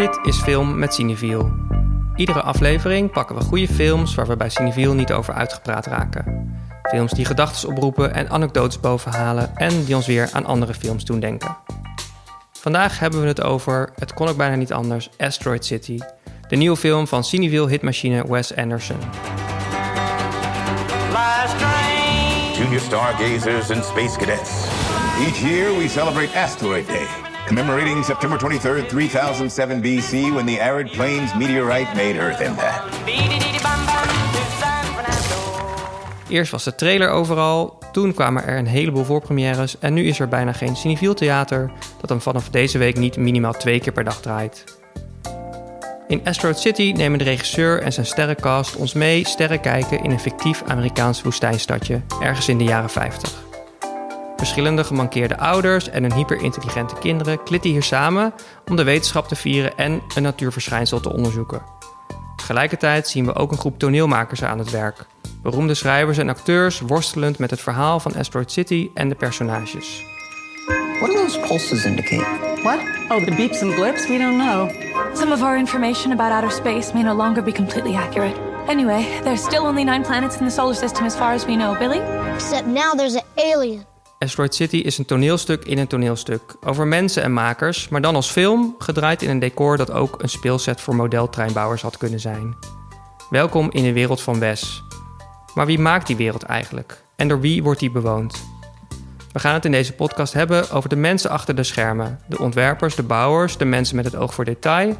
Dit is Film met Cineviel. Iedere aflevering pakken we goede films waar we bij Cineviel niet over uitgepraat raken. Films die gedachten oproepen en anekdotes bovenhalen en die ons weer aan andere films doen denken. Vandaag hebben we het over, het kon ook bijna niet anders, Asteroid City. De nieuwe film van Cineviel hitmachine Wes Anderson. Junior stargazers and space cadets. Each year we celebrate Asteroid Day, commemorating September 23rd, 3007 BC, when the arid plains meteorite made Earth impact. Eerst was de trailer overal, toen kwamen er een heleboel voorpremières en nu is er bijna geen Cineviel theater dat hem vanaf deze week niet minimaal twee keer per dag draait. In Asteroid City nemen de regisseur en zijn sterrencast ons mee sterren kijken in een fictief Amerikaans woestijnstadje ergens in de jaren 50. Verschillende gemankeerde ouders en hun hyperintelligente kinderen klitten hier samen om de wetenschap te vieren en een natuurverschijnsel te onderzoeken. Tegelijkertijd zien we ook een groep toneelmakers aan het werk. Beroemde schrijvers en acteurs worstelend met het verhaal van Asteroid City en de personages. What do those pulses indicate? What? Oh, the beeps and blips? We don't know. Some of our information about outer space may no longer be completely accurate. Anyway, there's still only nine planets in the solar system as far as we know, Billy? Except now there's an alien. Asteroid City is een toneelstuk in een toneelstuk. Over mensen en makers, maar dan als film, gedraaid in een decor dat ook een speelset voor modeltreinbouwers had kunnen zijn. Welkom in de wereld van Wes. Maar wie maakt die wereld eigenlijk? En door wie wordt die bewoond? We gaan het in deze podcast hebben over de mensen achter de schermen. De ontwerpers, de bouwers, de mensen met het oog voor detail.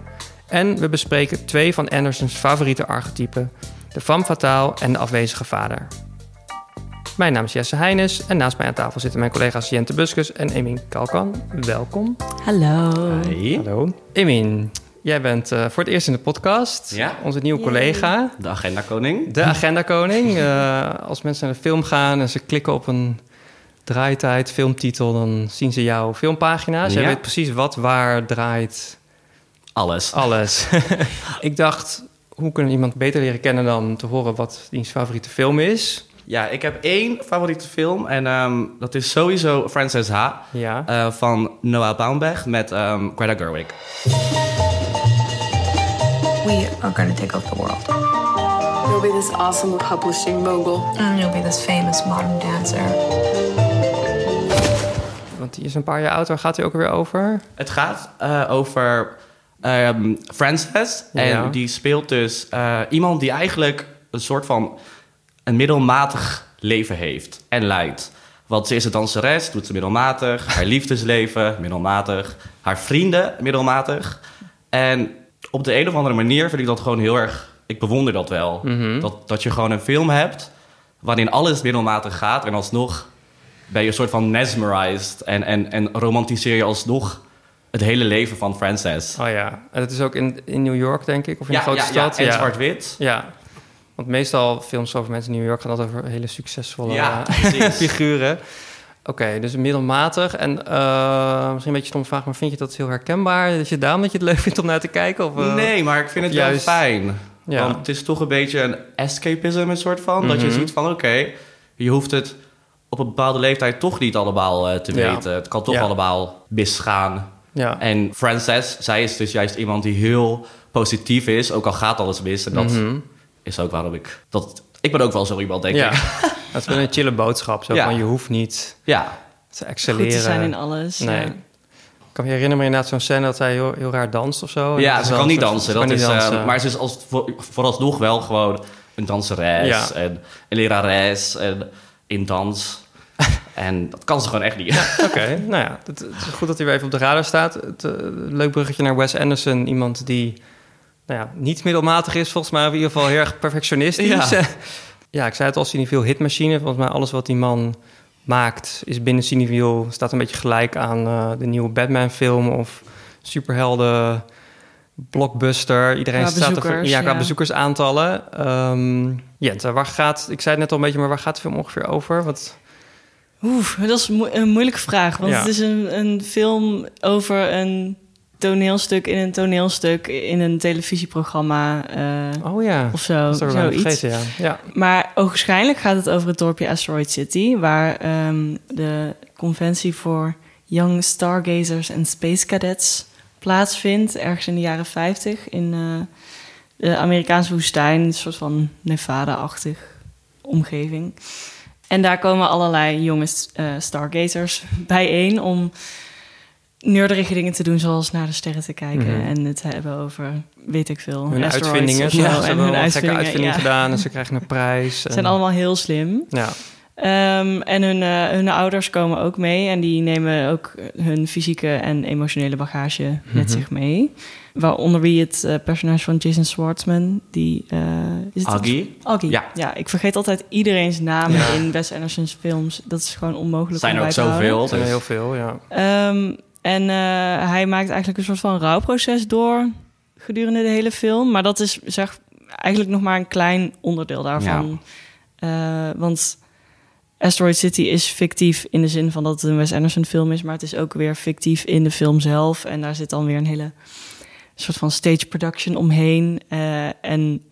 En we bespreken twee van Andersons favoriete archetypen. De femme fatale en de afwezige vader. Mijn naam is Jesse Heines en naast mij aan tafel zitten mijn collega's Jente Buskus en Emin Kalkan. Welkom. Hallo. Hallo. Emin, jij bent uh, voor het eerst in de podcast. Ja. Onze nieuwe collega. De agenda koning. De agenda koning. Uh, als mensen naar de film gaan en ze klikken op een draaitijd, filmtitel, dan zien ze jouw filmpagina's. Jij Ja. weet precies wat waar draait Alles. alles. ik dacht, hoe kunnen we iemand beter leren kennen dan te horen wat diens favoriete film is? Ja, ik heb één favoriete film en ehm, dat is sowieso Frances H. Ja. eh, van Noah Baumbach met ehm, Greta Gerwig. We are going to take over the world. You'll be this awesome publishing mogul. And you'll be this famous modern dancer. Want die is een paar jaar oud, waar gaat hij ook weer over? Het gaat eh, over ehm, Frances Ja. en die speelt dus eh, iemand die eigenlijk een soort van een middelmatig leven heeft en leidt. Want ze is een danseres, doet ze middelmatig. Haar liefdesleven, middelmatig. Haar vrienden, middelmatig. En op de een of andere manier vind ik dat gewoon heel erg... Ik bewonder dat wel. dat, dat je gewoon een film hebt waarin alles middelmatig gaat... en alsnog ben je een soort van mesmerized... en, en, en romantiseer je alsnog het hele leven van Frances. Oh ja, en het is ook in, in New York, denk ik, of in ja, een grote ja, stad. ja, en zwart-wit. Ja, want meestal films over mensen in New York gaan dat over hele succesvolle Ja, eh, figuren. Oké, dus middelmatig. En eh, misschien een beetje stomme vraag, maar vind je dat heel herkenbaar? Is je daarom dat je het leuk vindt om naar te kijken? Of, eh, nee, maar ik vind het juist- wel fijn. Ja. Want het is toch een beetje een escapism, een soort van. Dat je Mhm. ziet van, oké, je hoeft het op een bepaalde leeftijd toch niet allemaal te Ja. weten. Het kan toch Ja. allemaal misgaan. Ja. En Frances, zij is dus juist iemand die heel positief is, ook al gaat alles mis. En dat Mhm. Is ook waarom ik... Dat, ik ben ook wel zo iemand, denk ja. ik. Dat is wel een chille boodschap. Zo Ja. van, je hoeft niet Ja, te excelleren. Goed te zijn in alles. Nee. ja. Ik kan me herinneren inderdaad zo'n scène dat hij heel, heel raar danst of zo. En ja ze kan niet dansen. Dat kan is, niet eh, maar ze is als, voor, vooralsnog wel gewoon een danseres Ja. en een lerares en in dans. en dat kan ze gewoon echt niet. Oké, nou ja, het, het is goed dat hij weer even op de radar staat. Het, eh, leuk bruggetje naar Wes Anderson. Iemand die nou ja, niet middelmatig is, volgens mij, in ieder geval heel erg perfectionistisch. Ja, Ja. ik zei het al, Cineviel hitmachine. Volgens mij alles wat die man maakt is binnen Cineviel... staat een beetje gelijk aan eh, de nieuwe Batman-film of superhelden... Blockbuster. Iedereen Qua staat er ja, qua ja. bezoekersaantallen. Jente, waar gaat... Ik zei het net al een beetje, maar waar gaat de film ongeveer over? Wat, Oeh, dat is mo- een moeilijke vraag. Want Ja. het is een, een film over een toneelstuk in een toneelstuk in een televisieprogramma eh, oh ja, of zo. zoiets. vergeten, ja. ja. Maar ogenschijnlijk gaat het over het dorpje Asteroid City, waar ehm, de conventie voor Young Stargazers en Space Cadets plaatsvindt, ergens in de jaren 50 in eh, de Amerikaanse woestijn, een soort van Nevada-achtig omgeving. En daar komen allerlei jonge eh, stargazers bijeen om nerdige dingen te doen, zoals naar de sterren te kijken Mhm. en het hebben over, weet ik veel, Hun uitvindingen. of zo. Ja, ze en hebben hun gekke uitvindingen, uitvinding ja. gedaan en ze krijgen een prijs. Ze en- zijn allemaal heel slim. Ja. Ehm, en hun, eh, hun ouders komen ook mee en die nemen ook hun fysieke en emotionele bagage met Mhm. zich mee. Waaronder wie het eh, personage van Jason Schwartzman, die... eh, is het Aggie. Aggie. Ja. Ja. ik vergeet altijd iedereen's naam Ja. in Wes Anderson's films. Dat is gewoon onmogelijk Zijn om er bij ook te houden. zoveel. Er zijn heel veel, ja. Ehm, en eh, hij maakt eigenlijk een soort van rouwproces door gedurende de hele film. Maar dat is zeg, eigenlijk nog maar een klein onderdeel daarvan. Eh, want Asteroid City is fictief in de zin van dat het een Wes Anderson film is. Maar het is ook weer fictief in de film zelf. En daar zit dan weer een hele soort van stage production omheen. Eh, en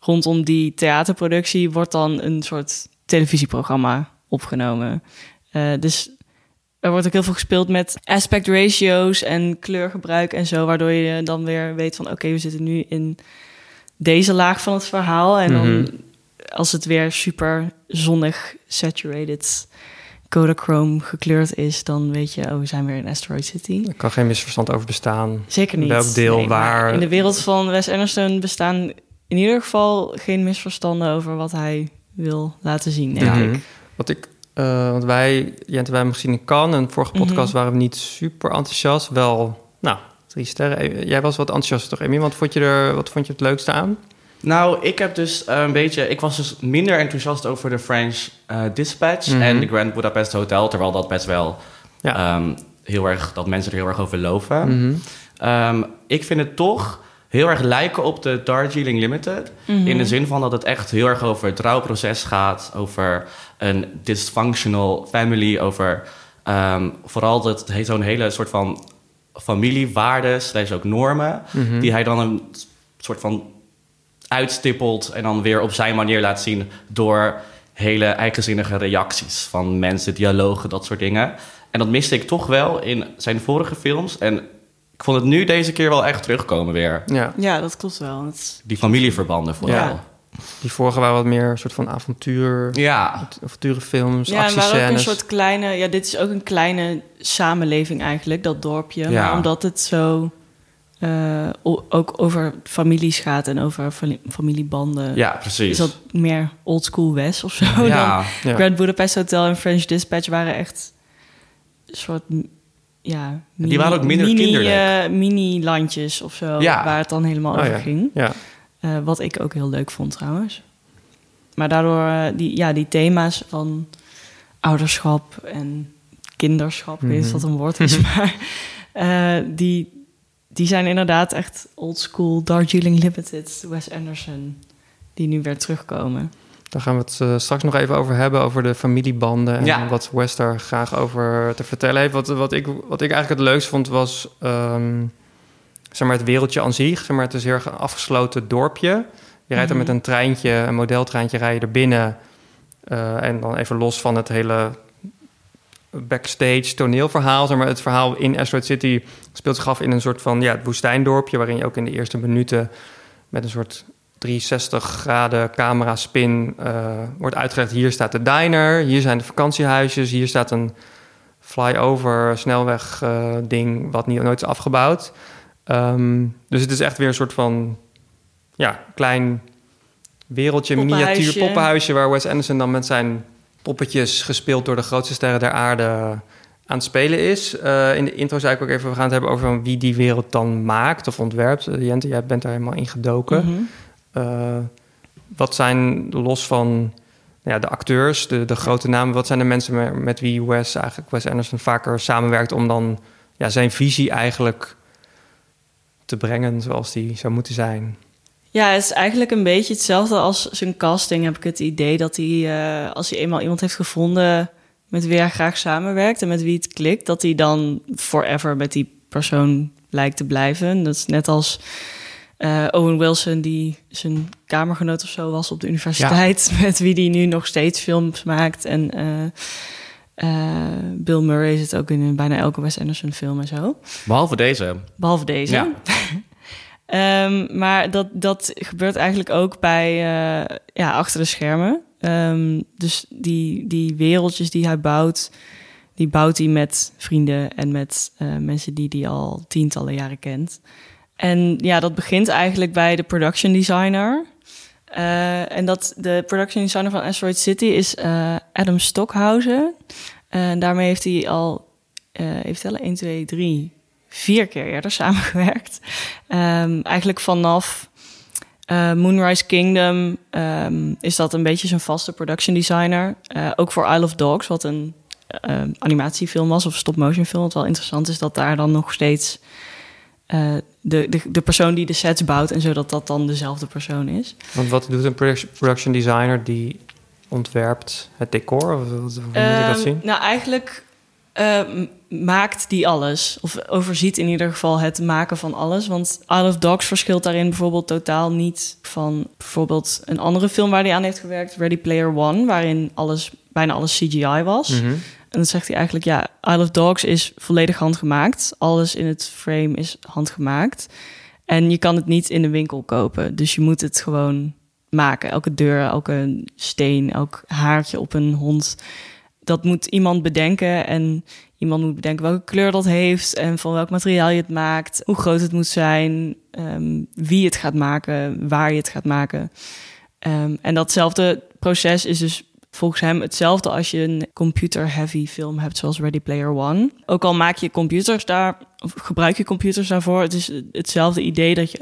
rondom die theaterproductie wordt dan een soort televisieprogramma opgenomen. Dus er wordt ook heel veel gespeeld met aspect ratio's en kleurgebruik en zo, waardoor je dan weer weet van oké, we zitten nu in deze laag van het verhaal. En dan Mhm. als het weer super zonnig, saturated, Kodachrome gekleurd is, dan weet je, oh, we zijn weer in Asteroid City. Er kan geen misverstand over bestaan. Zeker niet. Welk deel Nee, waar. In de wereld van Wes Anderson bestaan in ieder geval geen misverstanden over wat hij wil laten zien, denk Mhm. ik. Wat ik, eh, want wij, Jente, wij hebben hem gezien in Cannes. En de vorige podcast Mhm. waren we niet super enthousiast. Wel, nou, drie sterren. Eh, Jij was wat enthousiast toch, Emmy? Wat vond je er, wat vond je het leukste aan? Nou, ik heb dus eh, een beetje... Ik was dus minder enthousiast over de French Dispatch Mhm. en de Grand Budapest Hotel. Terwijl dat best wel Ja. ehm, heel erg... Dat mensen er heel erg over loven. Mhm. Ehm, ik vind het toch heel erg lijken op de Darjeeling Limited. Mhm. In de zin van dat het echt heel erg over het rouwproces gaat. Over een dysfunctional family. Over ehm, vooral dat zo'n hele soort van familiewaarden... slash ook normen... Mhm. die hij dan een soort van uitstippelt... en dan weer op zijn manier laat zien... door hele eigenzinnige reacties van mensen, dialogen, dat soort dingen. En dat miste ik toch wel in zijn vorige films. En ik vond het nu deze keer wel echt terugkomen weer. Ja, Ja, dat klopt wel. Die familieverbanden vooral. Ja. die vorige waren wat meer een soort van avontuur, Ja, avonturenfilms, Ja, en waar ook een soort kleine... Ja, dit is ook een kleine samenleving eigenlijk, dat dorpje. Ja. Maar omdat het zo eh, ook over families gaat en over fami- familiebanden... ja precies. is dat meer old school West of zo ja, dan Ja. Grand Budapest Hotel en French Dispatch waren echt een soort... Ja, die waren ook minder mini, kinderlijk. eh, mini-landjes of zo, Ja. waar het dan helemaal Oh, over ja. ging. Ja, Eh, wat ik ook heel leuk vond trouwens. Maar daardoor, eh, die, ja, die thema's van ouderschap en kinderschap, ik weet niet of dat een woord is, maar die, die zijn inderdaad echt old school Darjeeling Limited, Wes Anderson, die nu weer terugkomen. Daar gaan we het eh, straks nog even over hebben, over de familiebanden en Ja. wat West daar graag over te vertellen heeft. Wat, wat, ik, wat ik eigenlijk het leukst vond was ehm, zeg maar het wereldje aan zich. Zeg maar, het is heel erg een afgesloten dorpje. Je rijdt er Mhm. met een treintje, een modeltreintje, rij je er binnen. Eh, en dan even los van het hele backstage toneelverhaal. Zeg maar, het verhaal in Asteroid City speelt zich af in een soort van ja, het woestijndorpje... waarin je ook in de eerste minuten met een soort 360 graden camera spin eh, wordt uitgelegd... hier staat de diner, hier zijn de vakantiehuisjes... hier staat een flyover snelweg eh, ding wat niet, nooit is afgebouwd. Ehm, dus het is echt weer een soort van ja, klein wereldje, Poppenhuisje. miniatuur poppenhuisje... waar Wes Anderson dan met zijn poppetjes gespeeld door de grootste sterren der aarde aan het spelen is. Eh, in de intro zei ik ook even, we gaan het hebben over wie die wereld dan maakt of ontwerpt. Uh, Jente, jij bent daar helemaal in gedoken. Mhm. Eh, wat zijn los van ja, de acteurs, de, de grote namen, wat zijn de mensen met, met wie Wes eigenlijk Wes Anderson vaker samenwerkt om dan ja, zijn visie eigenlijk te brengen zoals die zou moeten zijn? Ja, het is eigenlijk een beetje hetzelfde als zijn casting. Heb ik het idee dat hij, eh, als hij eenmaal iemand heeft gevonden met wie hij graag samenwerkt en met wie het klikt, dat hij dan forever met die persoon lijkt te blijven. Dat is net als eh, Owen Wilson, die zijn kamergenoot of zo was op de universiteit, met wie hij nu nog steeds films maakt. En Eh, Bill Murray zit ook in bijna elke Wes Anderson film en zo. Behalve deze. Behalve deze. Ja. Ehm, maar dat, dat gebeurt eigenlijk ook bij, eh, ja, achter de schermen. Ehm, dus die, die wereldjes die hij bouwt, die bouwt hij met vrienden en met eh, mensen die hij al tientallen jaren kent. En ja, dat begint eigenlijk bij de production designer. Eh, en dat de production designer van Asteroid City is eh, Adam Stockhausen. En daarmee heeft hij al, hij al 1, 2, 3, vier keer eerder samengewerkt. Um, eigenlijk vanaf Moonrise Kingdom um, is dat een beetje zijn vaste production designer. ook voor Isle of Dogs, wat een animatiefilm was of stop-motion film. Wat wel interessant is dat daar dan nog steeds uh, de, de, de persoon die de sets bouwt en zodat dat dan dezelfde persoon is. Want wat doet een production designer die ontwerpt het decor? Of hoe moet ik dat um, zien? Nou, eigenlijk uh, maakt die alles. Of overziet in ieder geval het maken van alles. Want Isle of Dogs verschilt daarin bijvoorbeeld totaal niet van bijvoorbeeld een andere film waar hij aan heeft gewerkt, Ready Player One, waarin alles, bijna alles CGI was. Mhm. En dan zegt hij eigenlijk, ja, Isle of Dogs is volledig handgemaakt. Alles in het frame is handgemaakt. En je kan het niet in de winkel kopen. Dus je moet het gewoon maken. Elke deur, elke steen, elk haartje op een hond. Dat moet iemand bedenken. En iemand moet bedenken welke kleur dat heeft. En van welk materiaal je het maakt. Hoe groot het moet zijn. Um, wie het gaat maken. Waar je het gaat maken. Um, en datzelfde proces is dus volgens hem hetzelfde als je een computer-heavy film hebt, zoals Ready Player One. Ook al maak je computers daar, of gebruik je computers daarvoor, het is hetzelfde idee dat je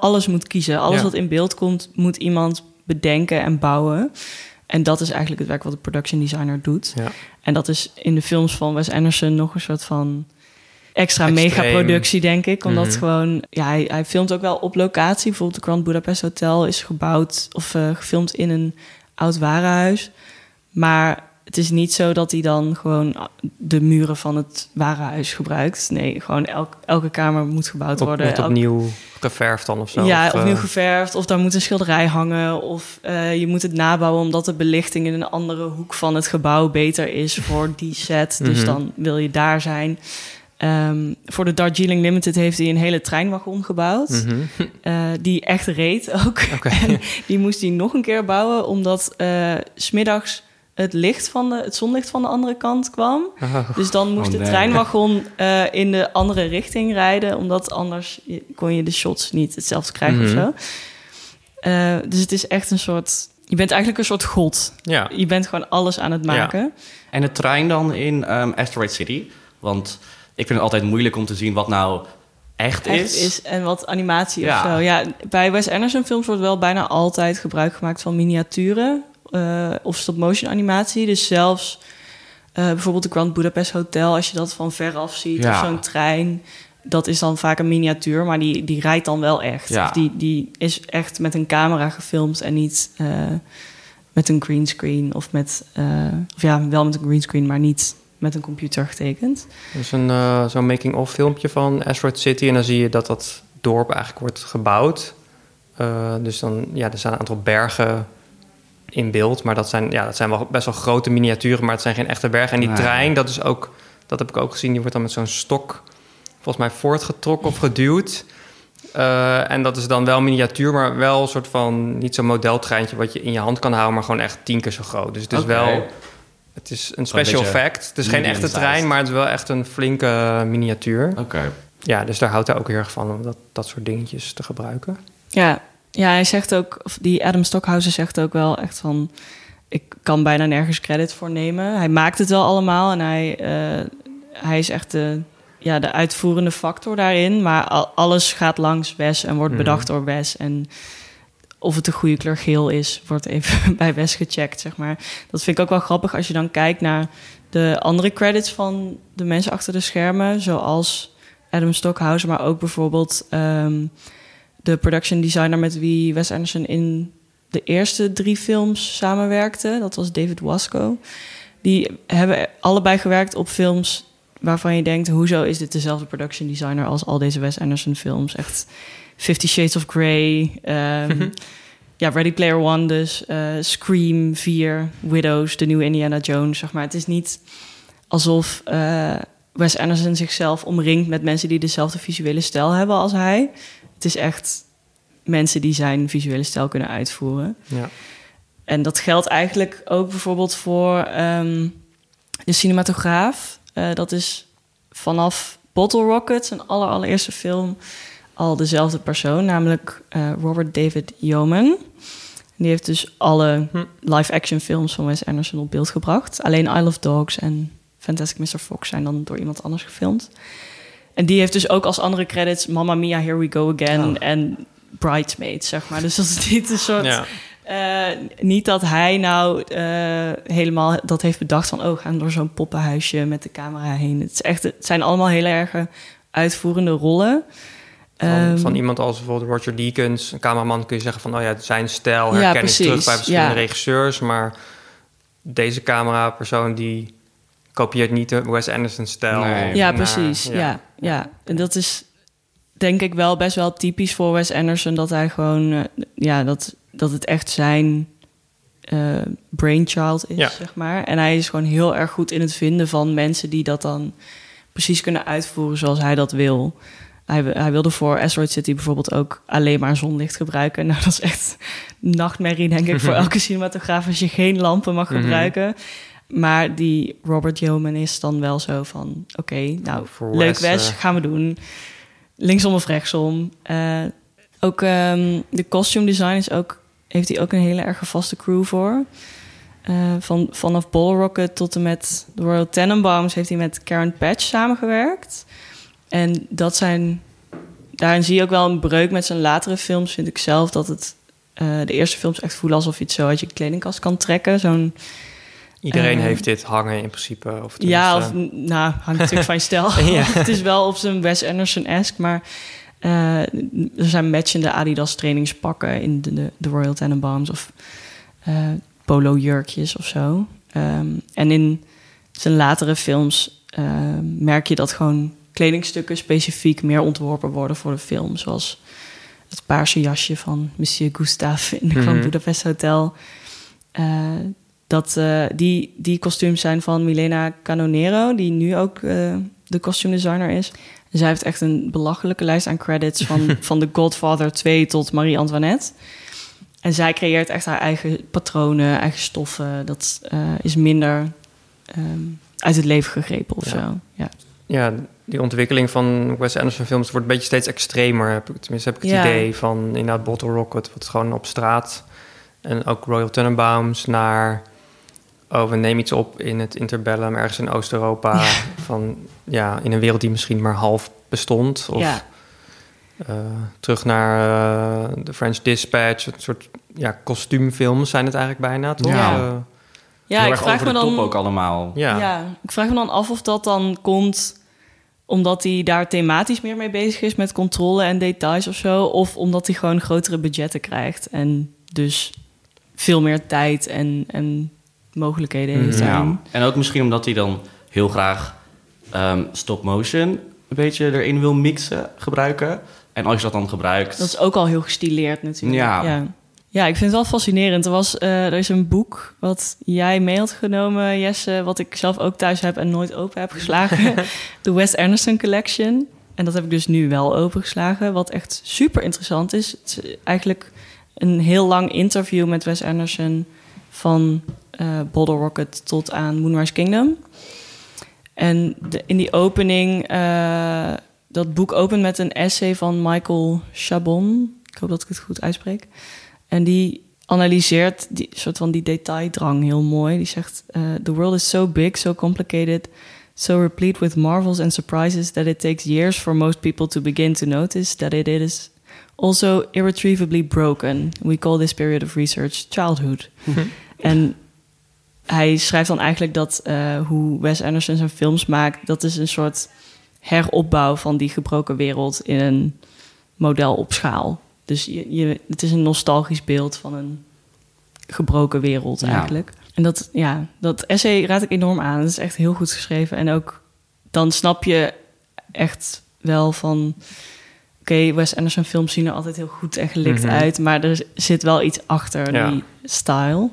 alles moet kiezen. Alles Ja. wat in beeld komt, moet iemand bedenken en bouwen. En dat is eigenlijk het werk wat de production designer doet. Ja. En dat is in de films van Wes Anderson nog een soort van extra megaproductie, denk ik. Omdat Mhm. gewoon, ja, hij, hij filmt ook wel op locatie. Bijvoorbeeld de Grand Budapest Hotel is gebouwd of eh, gefilmd in een oud warenhuis. Maar het is niet zo dat hij dan gewoon de muren van het warenhuis gebruikt. Nee, gewoon elk, elke kamer moet gebouwd Op, worden. wordt opnieuw geverfd dan of zo? ja, Of, opnieuw eh, geverfd. Of daar moet een schilderij hangen. Of eh, je moet het nabouwen omdat de belichting in een andere hoek van het gebouw beter is voor die set. Dus Mhm. dan wil je daar zijn. Ehm, voor de Darjeeling Limited heeft hij een hele treinwagon gebouwd. mhm. eh, die echt reed ook. En die moest hij nog een keer bouwen, omdat eh, s smiddags het licht van de, het zonlicht van de andere kant kwam. Oh. Dus dan moest Oh, de nee. treinwagon eh, in de andere richting rijden, omdat anders je- kon je de shots niet hetzelfde krijgen Mhm. of zo. Eh, dus het is echt een soort. Je bent eigenlijk een soort god. Ja. Je bent gewoon alles aan het Ja. maken. En de trein dan in ehm, Asteroid City. Want ik vind het altijd moeilijk om te zien wat nou echt, Echt is. is. En wat animatie Ja. of zo. Ja, bij Wes Anderson films wordt wel bijna altijd gebruik gemaakt van miniaturen eh, of stop-motion animatie. Dus zelfs eh, bijvoorbeeld de Grand Budapest Hotel, als je dat van veraf ziet, Ja. of zo'n trein, dat is dan vaak een miniatuur, maar die, die rijdt dan wel echt. Ja. Of die, die is echt met een camera gefilmd en niet eh, met een greenscreen of met, of ja, wel met een greenscreen, maar niet met een computer getekend. Is een, eh, zo'n making-of filmpje van Asteroid City. En dan zie je dat dat dorp eigenlijk wordt gebouwd. Eh, dus dan, ja, er staan een aantal bergen in beeld. Maar dat zijn, ja, dat zijn wel best wel grote miniaturen, maar het zijn geen echte bergen. En die Nee. trein, dat is ook, dat heb ik ook gezien, die wordt dan met zo'n stok volgens mij voortgetrokken of geduwd. Eh, en dat is dan wel miniatuur, maar wel een soort van niet zo'n modeltreintje wat je in je hand kan houden, maar gewoon echt tien keer zo groot. Dus het is wel, het is een special beetje effect. Het is geen echte trein, maar het is wel echt een flinke miniatuur. Oké. Ja, dus daar houdt hij ook heel erg van om dat, dat soort dingetjes te gebruiken. Ja, ja, hij zegt ook, of die Adam Stockhausen zegt ook wel echt van, ik kan bijna nergens credit voor nemen. Hij maakt het wel allemaal en hij, eh, hij is echt de, ja, de uitvoerende factor daarin. Maar al- alles gaat langs Wes en wordt Mhm. bedacht door Wes. En of het de goede kleur geel is, wordt even bij Wes gecheckt, zeg maar. Dat vind ik ook wel grappig als je dan kijkt naar de andere credits van de mensen achter de schermen, zoals Adam Stockhausen, maar ook bijvoorbeeld ehm, de production designer met wie Wes Anderson in de eerste drie films samenwerkte. Dat was David Wasco. Die hebben allebei gewerkt op films waarvan je denkt... hoezo is dit dezelfde production designer als al deze Wes Anderson films? Echt Fifty Shades of Grey, ehm, ja, Ready Player One dus, eh, Scream 4, Widows, de nieuwe Indiana Jones, zeg maar. Het is niet alsof uh, Wes Anderson zichzelf omringt met mensen die dezelfde visuele stijl hebben als hij. Het is echt mensen die zijn visuele stijl kunnen uitvoeren. Ja. En dat geldt eigenlijk ook bijvoorbeeld voor ehm, de cinematograaf. Uh, dat is vanaf Bottle Rocket, zijn aller, allereerste film, al dezelfde persoon, namelijk uh, Robert David Yeoman. Die heeft dus alle hm. live-action films van Wes Anderson op beeld gebracht. Alleen Isle of Dogs en Fantastic Mr. Fox zijn dan door iemand anders gefilmd. En die heeft dus ook als andere credits Mamma Mia, Here We Go Again oh. en Bridesmaids, zeg maar. Dus dat is niet een soort... Ja. Uh, niet dat hij nou uh, helemaal dat heeft bedacht van... oh, gaan door zo'n poppenhuisje met de camera heen. Het, is echt, het zijn allemaal heel erg uitvoerende rollen. Van, um, van, iemand als bijvoorbeeld Roger Deakins, een cameraman, kun je zeggen van... oh ja, zijn stijl herken ja, ik terug bij verschillende ja. regisseurs... maar deze camerapersoon die kopieert niet de Wes Anderson-stijl. Nee. Ja, precies. Ja. ja. Ja, En dat is denk ik wel best wel typisch voor Wes Anderson... dat hij gewoon, uh, ja, dat, dat het echt zijn uh, brainchild is, ja. zeg maar. En hij is gewoon heel erg goed in het vinden van mensen... die dat dan precies kunnen uitvoeren zoals hij dat wil... Hij, hij, wilde voor Asteroid City bijvoorbeeld ook alleen maar zonlicht gebruiken. Nou, dat is echt nachtmerrie, denk ik, voor elke cinematograaf als je geen lampen mag gebruiken. Mm -hmm. Maar die Robert Yeoman is dan wel zo van: oké, okay, nou, voor leuk Wes, uh... gaan we doen. Linksom of rechtsom. Uh, ook um, de costume design is ook, heeft hij ook een hele erg vaste crew voor. Uh, van, vanaf Ball Rocket tot en met de Royal Tenenbaums heeft hij met Karen Patch samengewerkt. En dat zijn. Daarin zie je ook wel een breuk met zijn latere films, vind ik zelf. Dat het uh, de eerste films echt voelen alsof je het zo uit je kledingkast kan trekken. Zo'n. Iedereen uh, heeft dit hangen in principe. Of ja, of nou, hangt natuurlijk van je stijl. ja. het is wel op zijn Wes Anderson-esque, maar uh, er zijn matchende Adidas trainingspakken in de, de, de Royal Tenenbaums of polo jurkjes of zo. Um, en in zijn latere films merk je dat gewoon kledingstukken specifiek meer ontworpen worden voor de film. Zoals het paarse jasje van Monsieur Gustave in de mm -hmm. Budapest Hotel. Uh, dat, uh, die, die kostuums zijn van Milena Canonero, die nu ook uh, de kostuumdesigner is. En zij heeft echt een belachelijke lijst aan credits van, van The Godfather 2 tot Marie Antoinette. En zij creëert echt haar eigen patronen, eigen stoffen. Dat is minder um, uit het leven gegrepen of ja. zo. Ja ja, die ontwikkeling van Wes Anderson films wordt een beetje steeds extremer. Tenminste heb ik het ja. idee van inderdaad Bottle Rocket, wat gewoon op straat. En ook Royal Tenenbaums naar... Oh, we nemen iets op in het interbellum, ergens in Oost-Europa. Ja. Van, ja, in een wereld die misschien maar half bestond. Of ja. uh, terug naar uh, The French Dispatch. Een soort ja, kostuumfilms zijn het eigenlijk bijna, toch? Ja. Uh, ja, ik vraag me dan ook allemaal. Ja. ja, ik vraag me dan af of dat dan komt omdat hij daar thematisch meer mee bezig is met controle en details of zo, of omdat hij gewoon grotere budgetten krijgt en dus veel meer tijd en, en mogelijkheden heeft. Ja. En ook misschien omdat hij dan heel graag um, stop motion een beetje erin wil mixen, gebruiken. En als je dat dan gebruikt. Dat is ook al heel gestileerd natuurlijk. Ja. ja. Ja, ik vind het wel fascinerend. Er, was, uh, er is een boek wat jij mee had genomen, Jesse, wat ik zelf ook thuis heb en nooit open heb geslagen. De Wes Anderson Collection. En dat heb ik dus nu wel opengeslagen, wat echt super interessant is. Het is eigenlijk een heel lang interview met Wes Anderson van uh, Bottle Rocket tot aan Moonrise Kingdom. En de, in die opening, uh, dat boek opent met een essay van Michael Chabon. Ik hoop dat ik het goed uitspreek. En die analyseert die soort van die detaildrang heel mooi. Die zegt: uh, The world is so big, so complicated, so replete with marvels and surprises that it takes years for most people to begin to notice that it is also irretrievably broken. We call this period of research childhood. en hij schrijft dan eigenlijk dat uh, hoe Wes Anderson zijn films maakt, dat is een soort heropbouw van die gebroken wereld in een model op schaal. Dus je, je, het is een nostalgisch beeld van een gebroken wereld eigenlijk. En dat, ja, dat essay raad ik enorm aan. Het is echt heel goed geschreven. En ook dan snap je echt wel van oké, Wes Anderson films zien er altijd heel goed en gelikt Mhm. uit, maar er zit wel iets achter Ja. die style.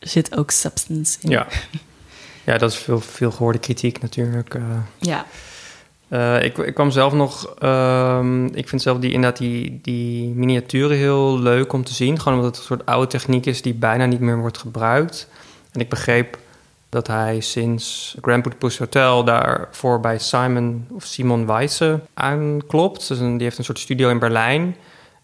Er zit ook substance in. Ja. ja, dat is veel, veel gehoorde kritiek natuurlijk. eh. Ja. Eh, ik, ik kwam zelf nog... ehm, ik vind zelf die, inderdaad die, die miniaturen heel leuk om te zien. Gewoon omdat het een soort oude techniek is die bijna niet meer wordt gebruikt. En ik begreep dat hij sinds Grand Budapest Hotel daarvoor bij Simon of Simon Weisse aanklopt. Dus die heeft een soort studio in Berlijn.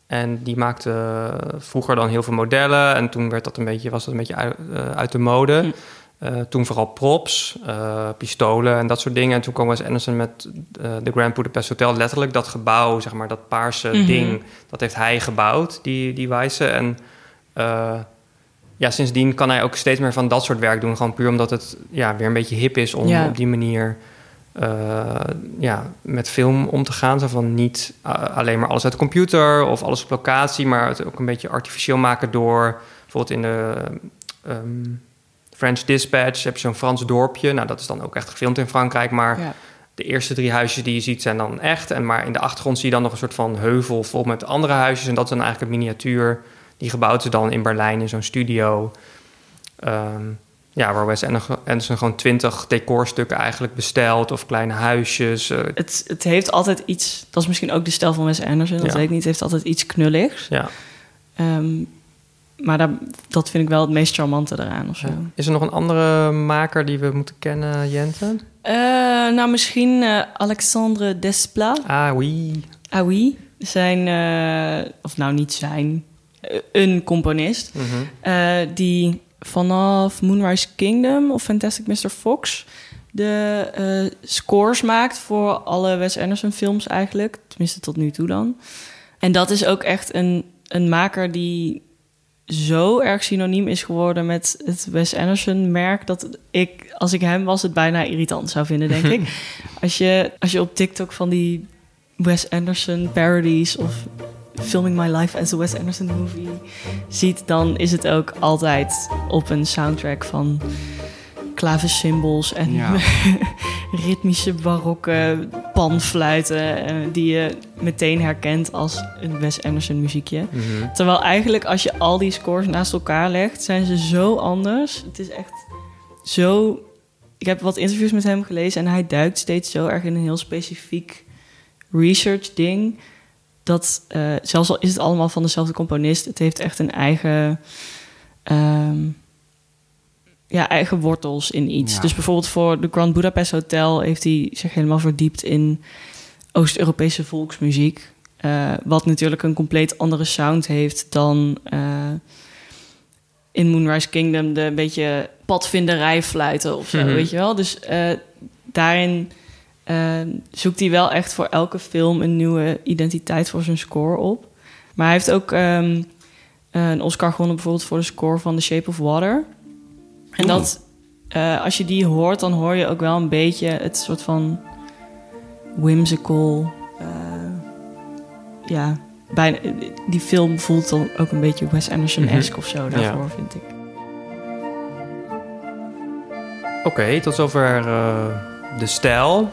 En die maakte vroeger dan heel veel modellen. En toen werd dat een beetje, was dat een beetje uit, eh, uit de mode. Eh, toen vooral props, eh, pistolen en dat soort dingen. En toen kwam Wes Anderson met eh, de Grand Budapest Hotel. Letterlijk dat gebouw, zeg maar, dat paarse Mhm. ding... dat heeft hij gebouwd, die, die wijze. En ja, sindsdien kan hij ook steeds meer van dat soort werk doen. Gewoon puur omdat het ja, weer een beetje hip is om Ja. op die manier... ja, met film om te gaan. Zo van niet alleen maar alles uit de computer of alles op locatie, maar het ook een beetje artificieel maken door bijvoorbeeld in de ehm, French Dispatch heb je zo'n Frans dorpje. Nou, dat is dan ook echt gefilmd in Frankrijk, maar Ja. de eerste drie huisjes die je ziet zijn dan echt. En maar in de achtergrond zie je dan nog een soort van heuvel vol met andere huisjes. En dat is dan eigenlijk een miniatuur die gebouwd is dan in Berlijn in zo'n studio. Ehm, ja, waar Wes Anderson gewoon twintig decorstukken eigenlijk bestelt of kleine huisjes. eh, Het, het heeft altijd iets, dat is misschien ook de stijl van Wes Anderson, dat Ja. weet ik niet, het heeft altijd iets knulligs. ja. Ehm, maar daar, dat vind ik wel het meest charmante eraan of zo. Is er nog een andere maker die we moeten kennen, Jente? Eh, nou, misschien eh, Alexandre Desplat. Ah, oui. Ah oui, zijn, eh, of nou niet zijn, een componist. Mhm. die vanaf Moonrise Kingdom of Fantastic Mr. Fox de scores maakt voor alle Wes Anderson films eigenlijk. Tenminste tot nu toe dan. En dat is ook echt een, een maker die zo erg synoniem is geworden met het Wes Anderson merk dat ik, als ik hem was, het bijna irritant zou vinden, denk ik. Als je, als je op TikTok van die Wes Anderson parodies of filming my life as a Wes Anderson movie ziet, dan is het ook altijd op een soundtrack van klavensymbols en Ja. ritmische barokke panfluiten eh, die je meteen herkent als een Wes Anderson muziekje. Mhm. Terwijl eigenlijk als je al die scores naast elkaar legt, zijn ze zo anders. Het is echt zo... Ik heb wat interviews met hem gelezen en hij duikt steeds zo erg in een heel specifiek research ding. Dat eh, zelfs al is het allemaal van dezelfde componist, het heeft echt een eigen, ehm, ja, eigen wortels in iets. Ja. Dus bijvoorbeeld voor de Grand Budapest Hotel heeft hij zich helemaal verdiept in Oost-Europese volksmuziek. Eh, wat natuurlijk een compleet andere sound heeft dan eh, in Moonrise Kingdom de een beetje padvinderij fluiten of zo, Mhm. weet je wel. Dus eh, daarin zoekt hij wel echt voor elke film een nieuwe identiteit voor zijn score op. Maar hij heeft ook ehm, een Oscar gewonnen bijvoorbeeld voor de score van The Shape of Water. En dat, eh, als je die hoort, dan hoor je ook wel een beetje het soort van whimsical. eh, ja, bijna, die film voelt dan ook een beetje Wes Anderson-esque Mhm. of zo daarvoor, vind ik. Oké, tot zover eh, de stijl.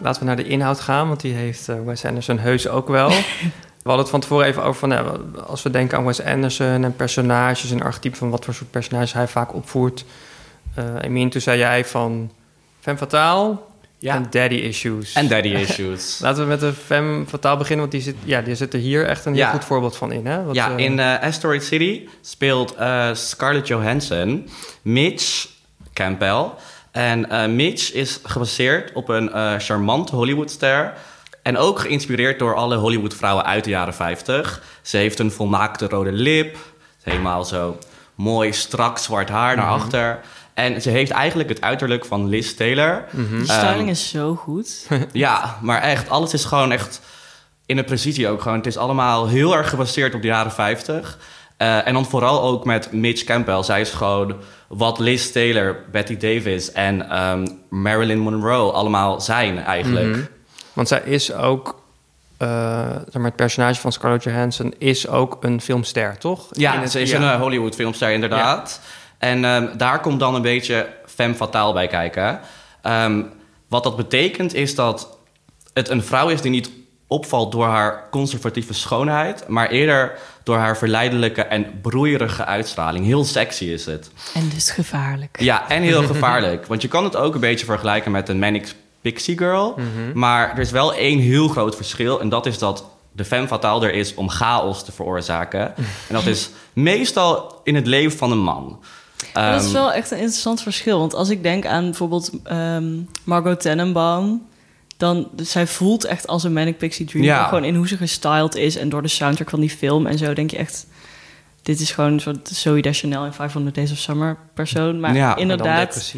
Laten we naar de inhoud gaan, want die heeft Wes Anderson heus ook wel. we hadden het van tevoren even over van, nou, als we denken aan Wes Anderson en personages en archetypen van wat voor soort personages hij vaak opvoert. Eh Emin, toen zei jij van Femme Fatale Ja. en Daddy Issues. En daddy issues. Laten we met de Femme Fatale beginnen, want die zit, ja, die zit er hier echt een heel Ja. goed voorbeeld van in. Hè? Wat, ja, eh, in eh, Asteroid City speelt eh, Scarlett Johansson Mitch Campbell. En eh, Mitch is gebaseerd op een eh charmante Hollywoodster. En ook geïnspireerd door alle Hollywoodvrouwen uit de jaren 50. Ze heeft een volmaakte rode lip. Helemaal zo mooi strak zwart haar naar achter. En ze heeft eigenlijk het uiterlijk van Liz Taylor. Die Ehm, styling is zo goed. ja, maar echt, alles is gewoon echt in de precisie ook gewoon. Het is allemaal heel erg gebaseerd op de jaren 50. Eh, en dan vooral ook met Mitch Campbell. Zij is gewoon wat Liz Taylor, Betty Davis en ehm, Marilyn Monroe allemaal zijn eigenlijk. Mhm. Want zij is ook, eh, zeg maar, het personage van Scarlett Johansson is ook een filmster, toch? In Ja, het- ze is ja. een eh, Hollywood filmster inderdaad. En ehm, daar komt dan een beetje femme fatale bij kijken. Ehm, wat dat betekent is dat het een vrouw is die niet opvalt door haar conservatieve schoonheid, maar eerder door haar verleidelijke en broeierige uitstraling. Heel sexy is het. En dus gevaarlijk. Ja, en heel gevaarlijk. Want je kan het ook een beetje vergelijken met een Manic Pixie Girl. Maar er is wel één heel groot verschil. En dat is dat de femme fatale er is om chaos te veroorzaken. En dat is meestal in het leven van een man. Maar dat is Ehm, wel echt een interessant verschil. Want als ik denk aan bijvoorbeeld ehm, Margot Tenenbaum... dan dus zij voelt echt als een Manic Pixie Dream. Ja. Gewoon in hoe ze gestyled is en door de soundtrack van die film en zo... denk je echt, dit is gewoon een soort Zoe Deschanel in 500 Days of Summer persoon. Maar Ja, inderdaad.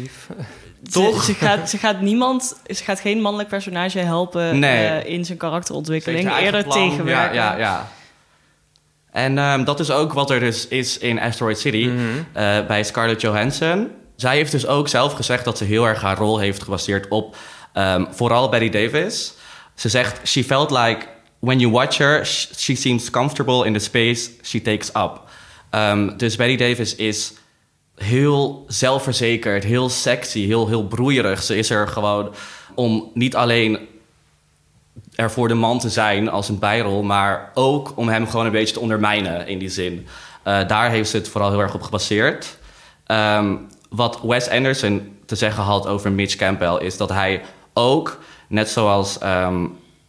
Toch? Ze, ze, gaat, ze gaat niemand, ze gaat geen mannelijk personage helpen Nee. eh, in zijn karakterontwikkeling. Eerder plan. tegenwerken. Ja, ja, ja. En ehm, dat is ook wat er dus is in Asteroid City Mhm. eh, bij Scarlett Johansson. Zij heeft dus ook zelf gezegd dat ze heel erg haar rol heeft gebaseerd op ehm, vooral Betty Davis. Ze zegt, she felt like when you watch her, sh- she seems comfortable in the space she takes up. Ehm, dus Betty Davis is heel zelfverzekerd, heel sexy, heel, heel broeierig. Ze is er gewoon om niet alleen er voor de man te zijn als een bijrol, maar ook om hem gewoon een beetje te ondermijnen in die zin. Eh, daar heeft ze het vooral heel erg op gebaseerd. Ehm, wat Wes Anderson te zeggen had over Mitch Campbell is dat hij ook, net zoals ehm,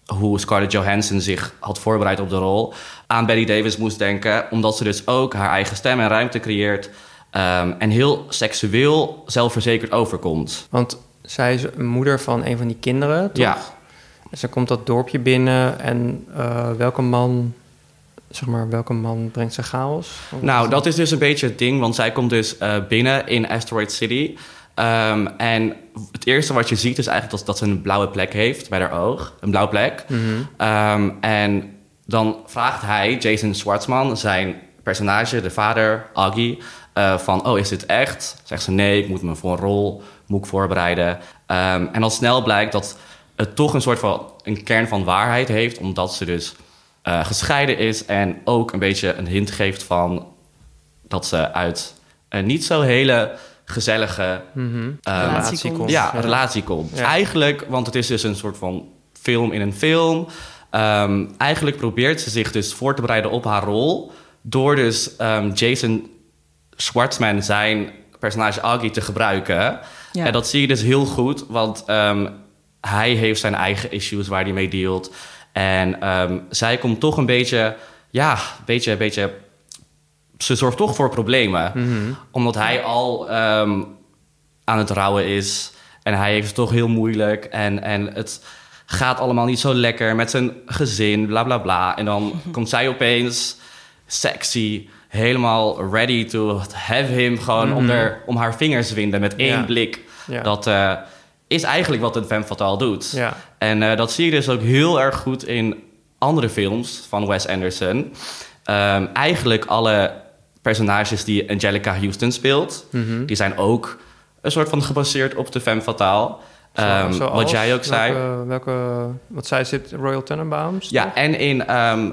hoe Scarlett Johansson zich had voorbereid op de rol, aan Betty Davis moest denken, omdat ze dus ook haar eigen stem en ruimte creëert ehm, en heel seksueel zelfverzekerd overkomt. Want zij is moeder van een van die kinderen, toch? Ja. Ze komt dat dorpje binnen en eh, welke man, zeg maar, welke man brengt ze chaos? Nou, dat is dus een beetje het ding, want zij komt dus eh, binnen in Asteroid City. Ehm, en het eerste wat je ziet is eigenlijk dat, dat ze een blauwe plek heeft bij haar oog. Een blauwe plek. Ehm, en dan vraagt hij, Jason Schwartzman, zijn personage, de vader, Aggie, eh, van... Oh, is dit echt? Zegt ze, nee, ik moet me voor een rol, moet ik voorbereiden. Ehm, en al snel blijkt dat het toch een soort van een kern van waarheid heeft... omdat ze dus eh, gescheiden is en ook een beetje een hint geeft van dat ze uit een niet zo hele gezellige eh, relatie komt. ja, relatie komt. Ja. Eigenlijk, want het is dus een soort van film in een film. Ehm, eigenlijk probeert ze zich dus voor te bereiden op haar rol. Door dus ehm, Jason Schwartzman zijn personage Aggie te gebruiken. Ja. En dat zie je dus heel goed, want ehm, hij heeft zijn eigen issues waar hij mee dealt. En ehm, zij komt toch een beetje, ja, een beetje, een beetje. Ze zorgt toch voor problemen, omdat hij al ehm, aan het rouwen is en hij heeft het toch heel moeilijk en, en het gaat allemaal niet zo lekker met zijn gezin, bla bla bla. En dan komt zij opeens sexy, helemaal ready to have him, gewoon om, haar, om haar vingers winden met één Ja. blik. Ja. Dat eh, is eigenlijk wat een femme fatale doet. Ja. En eh, dat zie je dus ook heel erg goed in andere films van Wes Anderson. Ehm, eigenlijk alle personages die Angelica Houston speelt, Mhm. die zijn ook een soort van gebaseerd op de femme fatale. Ehm, zoals wat jij ook zei. Welke, welke, wat zij zit, Royal Tenenbaums? Ja, toch? en in ehm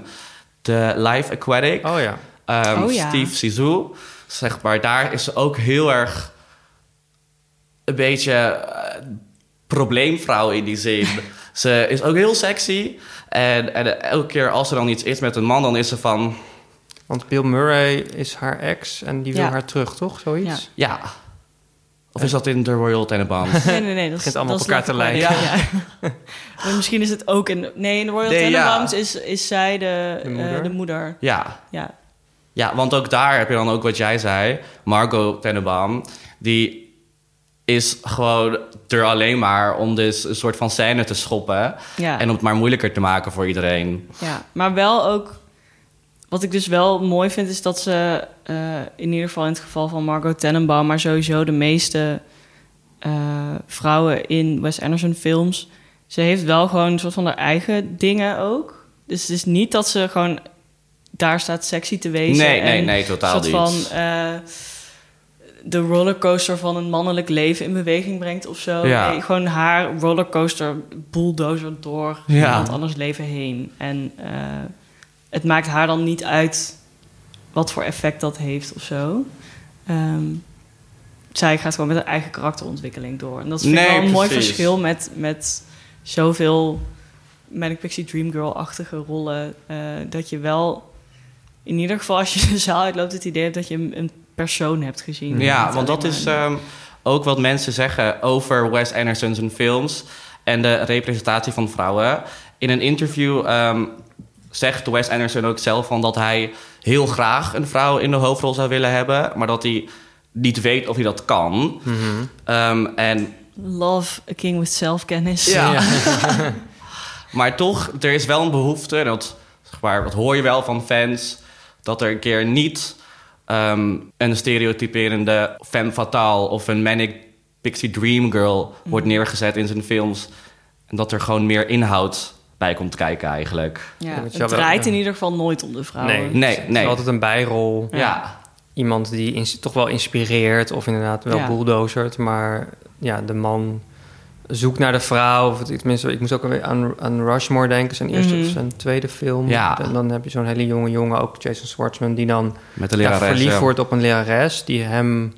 de Life Aquatic, Oh ja. ehm, Oh ja. Steve Zissou, zeg maar, daar is ze ook heel erg een beetje eh, probleemvrouw in die zin. ze is ook heel sexy. En, en elke keer als er dan iets is met een man, dan is ze van... Want Bill Murray is haar ex en die wil Ja. haar terug, toch? Zoiets? Ja. Of is dat in The Royal Tenenbaums? Nee, nee, nee. Dat is, begint allemaal dat op elkaar te lijken. Ja. Maar misschien is het ook in... Nee, in de Royal Nee, ja. Tenenbaums is, is zij de, De eh, moeder? de moeder. ja. Ja. Ja, want ook daar heb je dan ook wat jij zei. Margot Tenenbaum, die is gewoon er alleen maar om dus een soort van scène te schoppen. Ja. En om het maar moeilijker te maken voor iedereen. Ja, maar wel ook... Wat ik dus wel mooi vind, is dat ze... eh, in ieder geval in het geval van Margot Tenenbaum... maar sowieso de meeste eh, vrouwen in Wes Anderson films... ze heeft wel gewoon een soort van haar eigen dingen ook. Dus het is niet dat ze gewoon daar staat sexy te wezen. Nee, nee, en nee, totaal soort niet. van eh, de rollercoaster van een mannelijk leven in beweging brengt of zo. Ja. Nee, gewoon haar rollercoaster bulldozer door Ja. iemand anders leven heen. En eh, het maakt haar dan niet uit wat voor effect dat heeft of zo. Ehm, zij gaat gewoon met haar eigen karakterontwikkeling door. En dat vind ik Nee, wel een mooi verschil met, met zoveel Manic Pixie Dream Girl-achtige rollen... eh, dat je wel, in ieder geval als je de zaal uitloopt... het idee hebt dat je een, een persoon hebt gezien. Ja, want dat is ehm, ook wat mensen zeggen over Wes Anderson zijn films en de representatie van vrouwen. In een interview ehm, zegt Wes Anderson ook zelf van dat hij heel graag een vrouw in de hoofdrol zou willen hebben, maar dat hij niet weet of hij dat kan. Ehm, en Love a king with self-kennis. ja. maar toch, er is wel een behoefte, en dat, zeg maar, dat hoor je wel van fans, dat er een keer niet ehm, een stereotyperende femme fatale of een manic pixie dream girl wordt neergezet in zijn films. En dat er gewoon meer inhoud bij komt kijken eigenlijk. Ja, het draait in ieder geval nooit om de vrouwen. Nee, Nee, het is nee. altijd een bijrol. Ja. Iemand die toch wel inspireert of inderdaad wel Ja. bulldozert. Maar ja, de man zoekt naar de vrouw. Of het- tenminste, ik moest ook weer aan, aan Rushmore denken. Zijn eerste of zijn tweede film. Ja. En dan heb je zo'n hele jonge jongen, ook Jason Schwartzman... die dan Met de ja, lerares. verliefd ja. wordt op een lerares... die hem...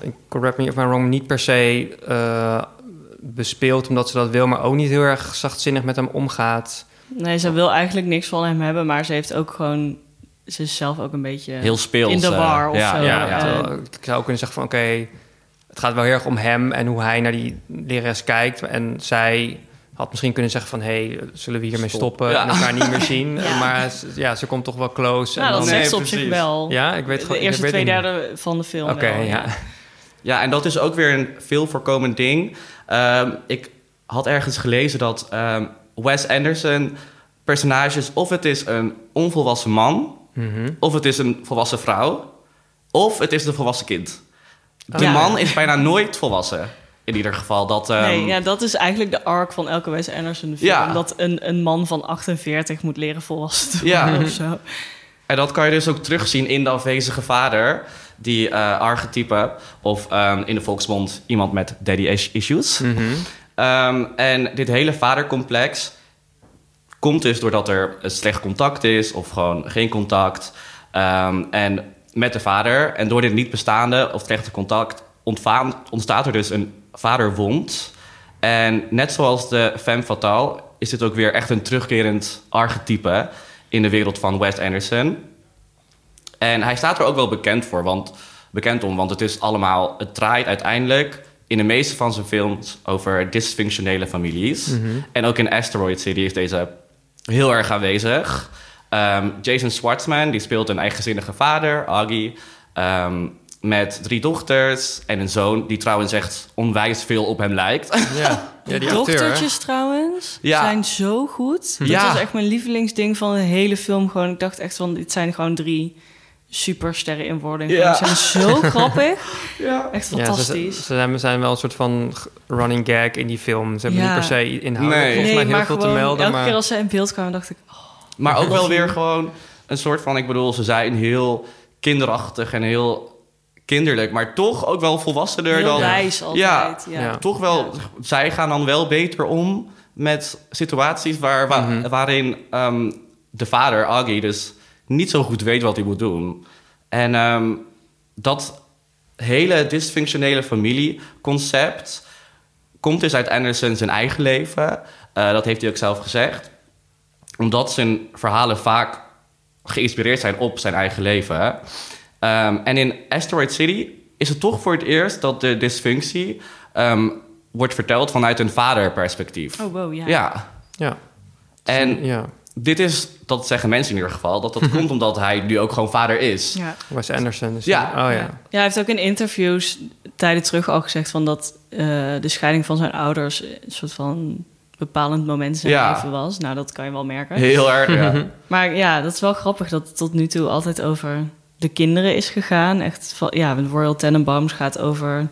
Ik- correct me if I'm wrong, niet per se eh, bespeelt omdat ze dat wil... maar ook niet heel erg zachtzinnig met hem omgaat... Nee, ze wil eigenlijk niks van hem hebben, maar ze heeft ook gewoon... Ze is zelf ook een beetje Heel speels. in de eh, war of ja, zo. Ja, Ja, ja. ik zou ook kunnen zeggen van oké, het gaat wel heel erg om hem en hoe hij naar die lerares kijkt. En zij had misschien kunnen zeggen van hé, hey, zullen we hiermee Stop. stoppen Ja. en elkaar niet meer zien. Ja. Maar ze- ja, ze komt toch wel close. Nou, en dat dan, zegt ze op zich wel. ja, ik weet de gewoon. ik eerste twee derde van de film Oké, ja. Ja, en dat is ook weer een veel voorkomend ding. Ehm, ik had ergens gelezen dat ehm, Wes Anderson personages... of het is een onvolwassen man... Mhm. of het is een volwassen vrouw... of het is een volwassen kind. De Ja. man is bijna nooit volwassen. In ieder geval. Dat, ehm, Nee, ja, dat is eigenlijk de arc van elke Wes Anderson film. Ja. Dat een, een man van 48 moet leren volwassen te Ja. worden of zo. En dat kan je dus ook terugzien in de afwezige vader. Die eh, archetype, of ehm, in de volksmond iemand met daddy is- issues. Mhm. Ehm, en dit hele vadercomplex komt dus doordat er een slecht contact is... of gewoon geen contact. Ehm, en met de vader. En door dit niet bestaande of slechte contact... ontstaat er dus een vaderwond. En net zoals de femme fatale... is dit ook weer echt een terugkerend archetype... in de wereld van Wes Anderson. En hij staat er ook wel bekend voor, want bekend om, want het is allemaal, het draait uiteindelijk in de meeste van zijn films over dysfunctionele families. En ook in Asteroid City is deze heel erg aanwezig. Ehm, Jason Schwartzman, die speelt een eigenzinnige vader, Augie, ehm, met drie dochters en een zoon die trouwens echt onwijs veel op hem lijkt. Ja, ja die hè? Dochtertjes trouwens Ja. zijn zo goed. Dat Ja. was echt mijn lievelingsding van de hele film. Gewoon, ik dacht echt van, dit zijn gewoon drie supersterren in wording. Ja. Ze zijn zo grappig. Ja. Echt Ja, ze, fantastisch. ze zijn, zijn wel een soort van running gag in die film. Ze hebben Ja. niet per se inhoudelijk Nee. volgens mij heel veel gewoon te melden. elke maar... keer als ze in beeld kwamen, dacht ik... oh, Maar ook wel weer gewoon een soort van, ik bedoel, ze zijn heel kinderachtig en heel kinderlijk, maar toch ook wel volwassener heel dan. wijs altijd. Ja. Ja. Ja. Toch wel, zij gaan dan wel beter om met situaties waar, wa- Mhm. waarin ehm, de vader, Aggie, dus niet zo goed weet wat hij moet doen. En ehm, dat hele dysfunctionele familieconcept komt dus uit Anderson zijn eigen leven. Eh, dat heeft hij ook zelf gezegd. Omdat zijn verhalen vaak geïnspireerd zijn op zijn eigen leven. Ehm, en in Asteroid City is het toch voor het eerst dat de dysfunctie ehm, wordt verteld vanuit een vaderperspectief. Oh, wow, ja. Ja. Ja. En ja. dit is, dat zeggen mensen in ieder geval, dat dat komt omdat hij nu ook gewoon vader is. Ja. Wes Anderson. Dus Ja. Oh ja. Ja, hij heeft ook in interviews tijden terug al gezegd van dat eh, de scheiding van zijn ouders een soort van bepalend moment zijn Ja. leven was. Nou, dat kan je wel merken. Heel erg, ja. Maar ja, dat is wel grappig dat het tot nu toe altijd over de kinderen is gegaan. Echt van, ja, Royal Tenenbaums gaat over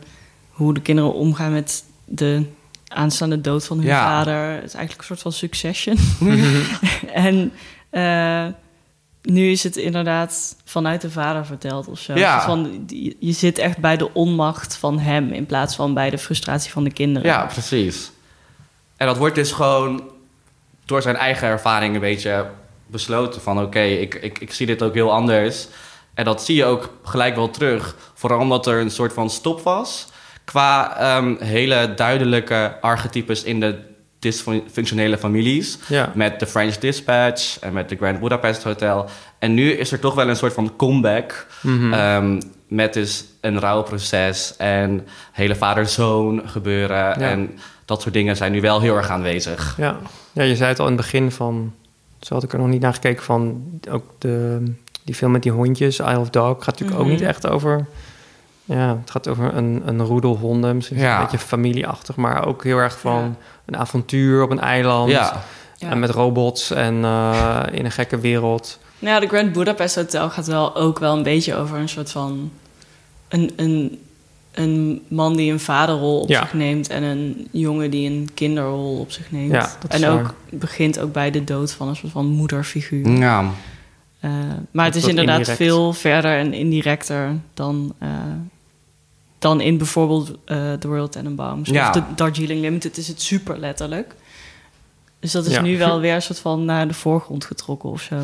hoe de kinderen omgaan met de aanstaande dood van hun Ja. vader. Het is eigenlijk een soort van succession. en eh, nu is het inderdaad vanuit de vader verteld of zo. Ja. Dus Van, je zit echt bij de onmacht van hem in plaats van bij de frustratie van de kinderen. Ja, precies. En dat wordt dus gewoon door zijn eigen ervaring een beetje besloten van... oké, ik, ik, ik zie dit ook heel anders. En dat zie je ook gelijk wel terug. Vooral omdat er een soort van stop was... qua ehm, hele duidelijke archetypes in de dysfunctionele families. Ja. Met The French Dispatch en met The Grand Budapest Hotel. En nu is er toch wel een soort van comeback. Mhm. ehm, met dus een rouwproces en hele vader-zoon gebeuren. En dat soort dingen zijn nu wel heel erg aanwezig. Ja. ja, je zei het al in het begin van... Zo had ik er nog niet naar gekeken van... Ook de, die film met die hondjes, Isle of Dog... gaat natuurlijk ook Mhm. niet echt over... Ja, het gaat over een, een roedel honden. Misschien Ja. een beetje familieachtig... maar ook heel erg van een avontuur op een eiland. Ja. Ja. En met robots en eh, in een gekke wereld. Nou ja, de Grand Budapest Hotel gaat wel ook wel een beetje over een soort van... Een, een, een man die een vaderrol op Ja. zich neemt... en een jongen die een kinderrol op zich neemt. Ja, en ook waar. begint ook bij de dood van een soort van moederfiguur. Ja. Eh, maar het is inderdaad indirect. veel verder en indirecter dan, eh, dan in bijvoorbeeld eh The Royal Tenenbaums. Ja. Of de Darjeeling Limited is het super letterlijk. Dus dat is Ja. nu wel weer een soort van naar de voorgrond getrokken of zo.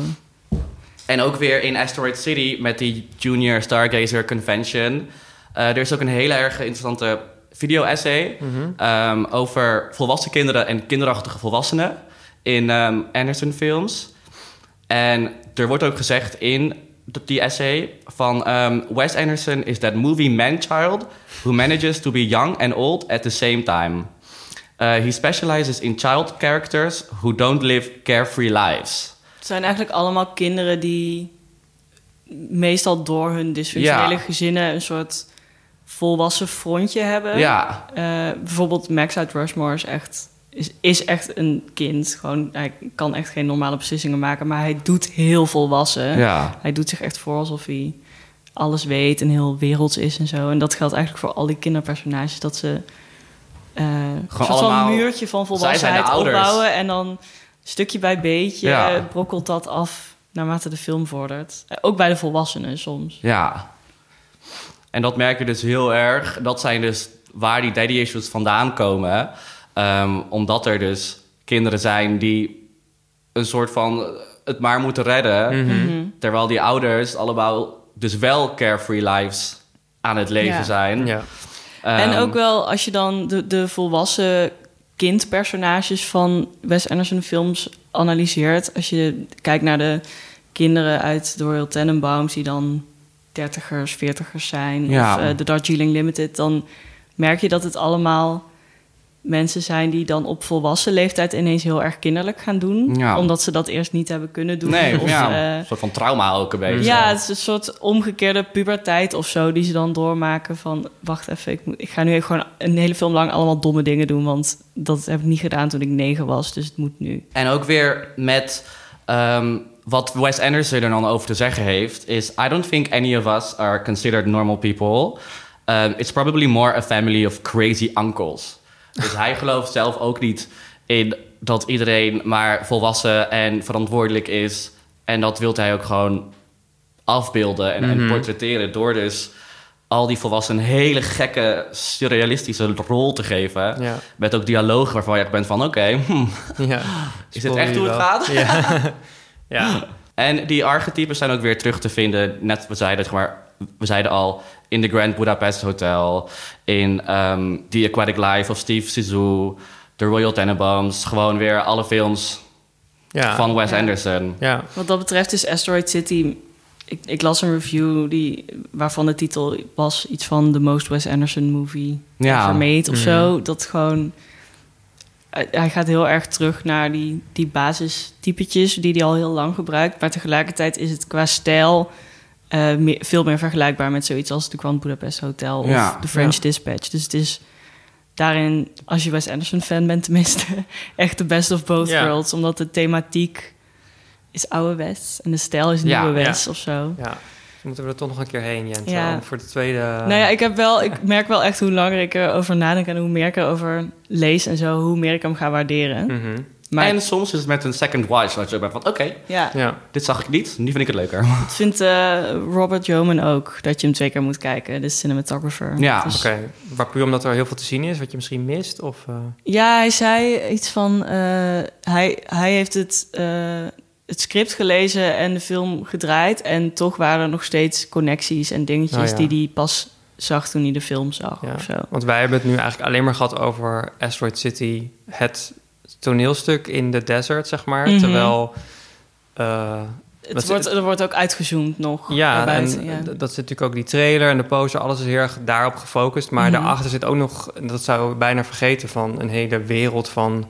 En ook weer in Asteroid City met die Junior Stargazer Convention. Eh, er is ook een hele erg interessante video-essay ehm, over volwassen kinderen en kinderachtige volwassenen in ehm, Anderson-films. En er wordt ook gezegd in die essay van ehm, Wes Anderson is that movie man-child who manages to be young and old at the same time. Uh, he specializes in child characters who don't live carefree lives. Het zijn eigenlijk allemaal kinderen die meestal door hun dysfunctionele Ja. gezinnen een soort volwassen frontje hebben. Ja. Eh, bijvoorbeeld Max uit Rushmore is echt, is, is echt een kind. Gewoon, hij kan echt geen normale beslissingen maken, maar hij doet heel volwassen. Ja. Hij doet zich echt voor alsof hij alles weet en heel werelds is en zo. En dat geldt eigenlijk voor al die kinderpersonages. Dat ze een soort allemaal- van muurtje van volwassenheid opbouwen. En dan stukje bij beetje Ja. brokkelt dat af naarmate de film vordert. Eh, ook bij de volwassenen soms. Ja. En dat merk je dus heel erg. Dat zijn dus waar die daddy issues vandaan komen. Ehm, omdat er dus kinderen zijn die een soort van het maar moeten redden. Mhm. Terwijl die ouders allemaal dus wel carefree lives aan het leven Ja. zijn. Ja. en Ehm, ook wel als je dan de, de volwassen kindpersonages van Wes Anderson films analyseert. Als je kijkt naar de kinderen uit Royal Tenenbaums... die dan dertigers, veertigers zijn... Ja. of eh, de Darjeeling Limited... dan merk je dat het allemaal mensen zijn... die dan op volwassen leeftijd ineens heel erg kinderlijk gaan doen. Ja. Omdat ze dat eerst niet hebben kunnen doen. Nee, of, ja, eh, een soort van trauma ook een beetje. ja, het is een soort omgekeerde puberteit of zo... die ze dan doormaken van... wacht even, ik, moet, ik ga nu even gewoon een hele film lang... allemaal domme dingen doen, want dat heb ik niet gedaan toen ik negen was. Dus het moet nu. En ook weer met ehm, wat Wes Anderson er dan over te zeggen heeft, is I don't think any of us are considered normal people. Um, it's probably more a family of crazy uncles. Dus hij gelooft zelf ook niet in dat iedereen maar volwassen en verantwoordelijk is. En dat wil hij ook gewoon afbeelden en, en portretteren door dus al die volwassenen een hele gekke, surrealistische rol te geven. Ja. Met ook dialogen waarvan je echt bent van, oké, hm, Ja. is dit echt hoe het gaat? Ja. ja. En die archetypes zijn ook weer terug te vinden. Net, we zeiden, zeg maar, we zeiden al, in The Grand Budapest Hotel... in ehm, The Aquatic Life of Steve Zissou... The Royal Tenenbaums. Gewoon weer alle films Ja. van Wes Ja. Anderson. Ja. Wat dat betreft is Asteroid City... Ik, ik las een review die, waarvan de titel was iets van... The Most Wes Anderson Movie Ja. Ever Made of Mhm. zo. Dat gewoon... hij- gaat heel erg terug naar die, die basistypetjes die hij al heel lang gebruikt. Maar tegelijkertijd is het qua stijl eh, meer- veel meer vergelijkbaar met zoiets als de Grand Budapest Hotel of Ja. The French Ja. Dispatch. Dus het is daarin, als je Wes Anderson fan bent tenminste, echt de best of both Ja. worlds. Omdat de thematiek is oude Wes en de stijl is nieuwe ja. Wes of zo. ja. Moeten we er toch nog een keer heen, Jens. Ja. Voor de tweede... Nou ja, ik heb wel, ik merk wel echt hoe langer ik erover nadenk en hoe meer ik erover lees en zo, hoe meer ik hem ga waarderen. Mhm. Maar en soms is het met een second watch dat je ook bent van... oké, ja, Ja. dit zag ik niet, nu vind ik het leuker. dat vindt eh, Robert Yeoman ook, dat je hem twee keer moet kijken, de cinematographer. Ja. Dus- Oké. Maar puur omdat er heel veel te zien is, wat je misschien mist? Of, eh, Ja, hij zei iets van, eh, hij, hij heeft het, eh, het script gelezen en de film gedraaid en toch waren er nog steeds connecties en dingetjes Oh ja. die hij pas zag toen hij de film zag ja. of zo. Want wij hebben het nu eigenlijk alleen maar gehad over Asteroid City, het toneelstuk in de desert, zeg maar. Mhm. Terwijl... eh, Het wordt, er wordt ook uitgezoomd nog. ja, en ja. dat zit natuurlijk ook die trailer en de poster, alles is heel erg daarop gefocust. Maar Mhm. daarachter zit ook nog, en dat zou ik bijna vergeten, van een hele wereld van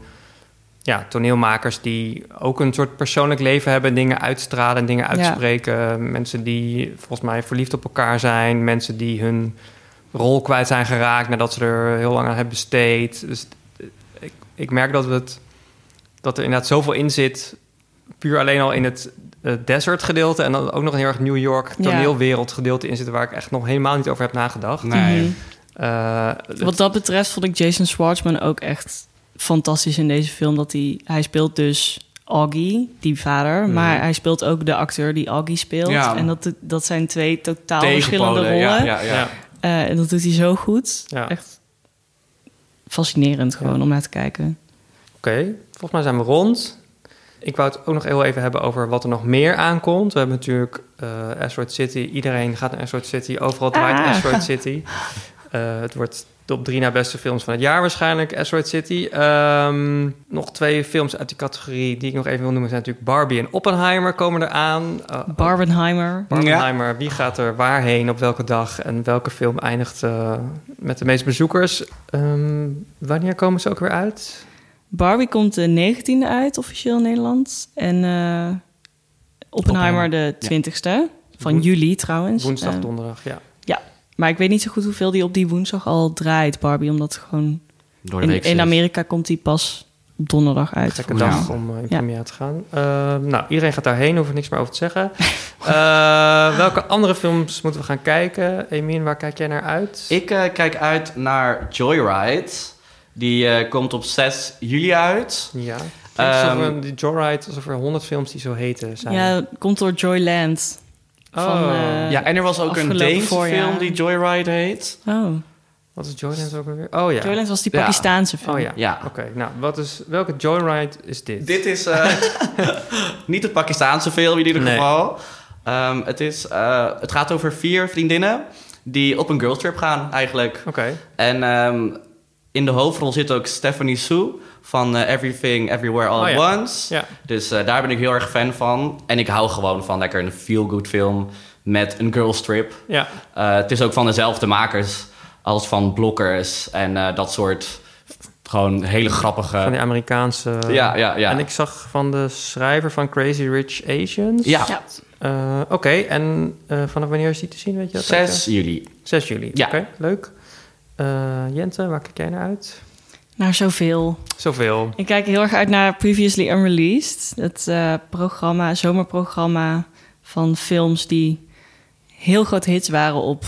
ja, toneelmakers die ook een soort persoonlijk leven hebben, dingen uitstralen en dingen Ja. uitspreken. Mensen die volgens mij verliefd op elkaar zijn, mensen die hun rol kwijt zijn geraakt nadat ze er heel lang aan hebben besteed. Dus ik, ik merk dat, we het, dat er inderdaad zoveel in zit, puur alleen al in het desert gedeelte en dan ook nog een heel erg New York toneelwereld gedeelte in zit waar ik echt nog helemaal niet over heb nagedacht. Nee. Mhm. Eh, Wat dat betreft vond ik Jason Schwartzman ook echt fantastisch in deze film. Dat hij, hij speelt dus Augie, die vader. Mhm. Maar hij speelt ook de acteur die Augie speelt. Ja. En dat, dat zijn twee totaal verschillende rollen. ja, ja, ja. Eh, en dat doet hij zo goed. Ja. Echt fascinerend gewoon Ja. om naar te kijken. Oké, volgens mij zijn we rond. Ik wou het ook nog heel even hebben over wat er nog meer aankomt. We hebben natuurlijk eh Asteroid City. Iedereen gaat naar Asteroid City. Overal draait Ah. Asteroid City. Eh, het wordt top drie na beste films van het jaar waarschijnlijk, Asteroid City. Ehm, nog twee films uit die categorie die ik nog even wil noemen... zijn natuurlijk Barbie en Oppenheimer komen eraan. Uh, Barbenheimer. Barbenheimer, wie gaat er waarheen op welke dag... en welke film eindigt eh, met de meeste bezoekers? Ehm, wanneer komen ze ook weer uit? Barbie komt de 19e uit, officieel in Nederland. En eh, Oppenheimer de 20e. Van juli trouwens. Woensdag, donderdag, ja. Maar ik weet niet zo goed hoeveel die op die woensdag al draait, Barbie. Omdat gewoon Door de in, week in zes. Amerika komt die pas op donderdag uit. Gekke dag om eh, in Ja. première te gaan. Eh, nou, iedereen gaat daarheen, hoef er niks meer over te zeggen. Eh, welke andere films moeten we gaan kijken? Emin, waar kijk jij naar uit? Ik kijk uit naar Joyride. Die komt op 6 juli uit. Ja. Klinkt alsof er- die Joyride, alsof er honderd films die zo heten zijn. Ja, het komt door Joyland. Oh. Van, eh, Ja, en er was ook een Deense voorjaar. film die Joyride heet. Oh, Wat is Joyland ook alweer? Oh ja. Joyland was die Ja. Pakistaanse film. Oh ja. Ja. Oké, nou, wat is, welke Joyride is dit? Dit is eh, niet het Pakistaanse film in ieder Nee. geval. Ehm, het, is, eh, het gaat over vier vriendinnen die op een girlstrip gaan eigenlijk. Oké. En ehm, in de hoofdrol zit ook Stephanie Sue van eh, Everything Everywhere All Oh at ja. Once. Ja. Dus eh, daar ben ik heel erg fan van. En ik hou gewoon van lekker een feel-good film met een girlstrip. Ja. Eh, het is ook van dezelfde makers als van Blokkers en eh, dat soort gewoon hele grappige... Van die Amerikaanse... Ja, ja, ja. En ik zag van de schrijver van Crazy Rich Asians. Ja, Ja. Eh, Oké, en eh, vanaf wanneer is die te zien, weet je dat? 6 juli. 6 juli. Ja. Oké, leuk. Eh, Jente, waar kijk jij naar uit? Naar zoveel. Zoveel. Ik kijk heel erg uit naar Previously Unreleased. Het eh, programma, zomerprogramma van films die heel grote hits waren op...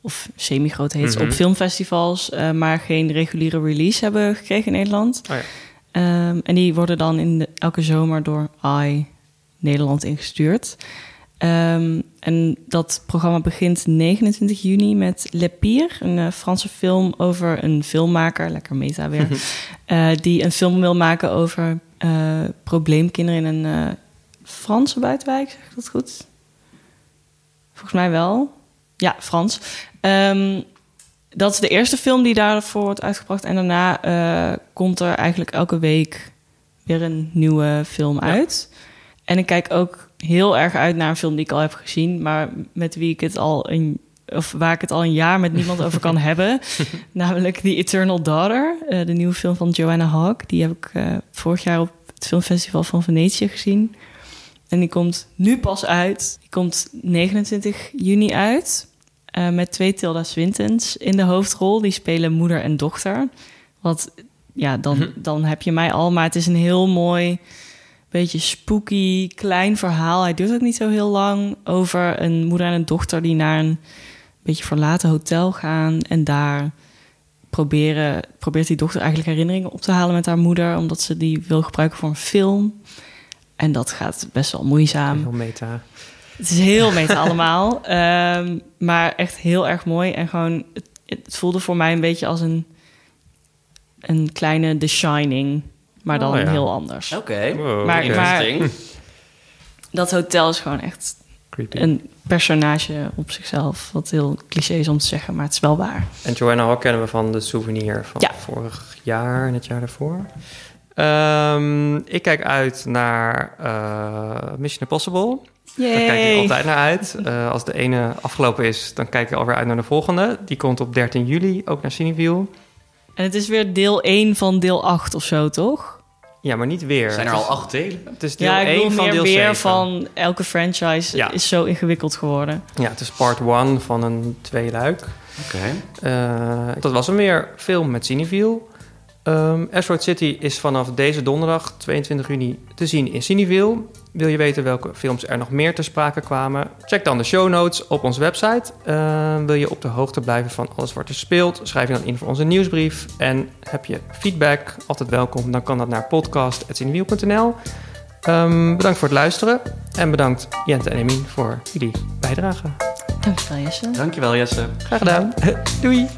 of semi-grote hits Mhm. op filmfestivals... eh, maar geen reguliere release hebben gekregen in Nederland. Oh ja. Ehm, en die worden dan in de, elke zomer door AI Nederland ingestuurd. Ehm, en dat programma begint 29 juni met Le Pire, een eh, Franse film over een filmmaker, lekker meta weer, eh, die een film wil maken over eh, probleemkinderen in een Franse buitenwijk, zeg ik dat goed? Volgens mij wel. Ja, Frans. Ehm, dat is de eerste film die daarvoor wordt uitgebracht. En daarna komt er eigenlijk elke week weer een nieuwe film uit. En ik kijk ook heel erg uit naar een film die ik al heb gezien, maar met wie ik het al een of waar ik het al een jaar met niemand over kan hebben. Namelijk The Eternal Daughter, eh, de nieuwe film van Joanna Hawke. Die heb ik eh, vorig jaar op het filmfestival van Venetië gezien. En die komt nu pas uit. Die komt 29 juni uit. eh, met twee Tilda Swintons in de hoofdrol. Die spelen moeder en dochter. Wat, ja, dan, dan heb je mij al. Maar het is een heel mooi, beetje spooky, klein verhaal. Hij duurt ook niet zo heel lang. Over een moeder en een dochter die naar een beetje verlaten hotel gaan. En daar proberen, probeert die dochter eigenlijk herinneringen op te halen met haar moeder. Omdat ze die wil gebruiken voor een film. En dat gaat best wel moeizaam. Heel meta. Het is heel meta allemaal. Ehm, maar echt heel erg mooi. En gewoon, het, het voelde voor mij een beetje als een, een kleine The Shining. Maar dan Oh ja. heel anders. Oké, Wow, Maar- maar-. Dat hotel is gewoon echt Creepy. een personage op zichzelf. Wat heel cliché is om te zeggen, maar het is wel waar. En Joanna Hawke kennen we van de souvenir van Ja. vorig jaar en het jaar daarvoor. Ehm, ik kijk uit naar uh, Mission Impossible. Yay. Daar kijk ik altijd naar uit. Uh, als de ene afgelopen is, dan kijk ik alweer uit naar de volgende. Die komt op 13 juli, ook naar Cineview. En het is weer deel 1 van deel 8 of zo, toch? Ja, maar niet weer. Zijn er al acht delen? Het is deel ja, ik 1 van meer deel weer 7. van elke franchise Ja. is zo ingewikkeld geworden. Ja, het is part 1 van een tweeluik. Oké. Uh, dat was een meer film met Cineview. Um, Asteroid City is vanaf deze donderdag 22 juni te zien in Cineville. Wil je weten welke films er nog meer te sprake kwamen? Check dan de show notes op onze website. Uh, wil je op de hoogte blijven van alles wat er speelt? Schrijf je dan in voor onze nieuwsbrief. En heb je feedback, altijd welkom, dan kan dat naar podcast.cinewiel.nl. Um, bedankt voor het luisteren. En bedankt Jente en Emin voor jullie bijdrage. Dankjewel Jesse. Dankjewel Jesse. Graag gedaan. Doei.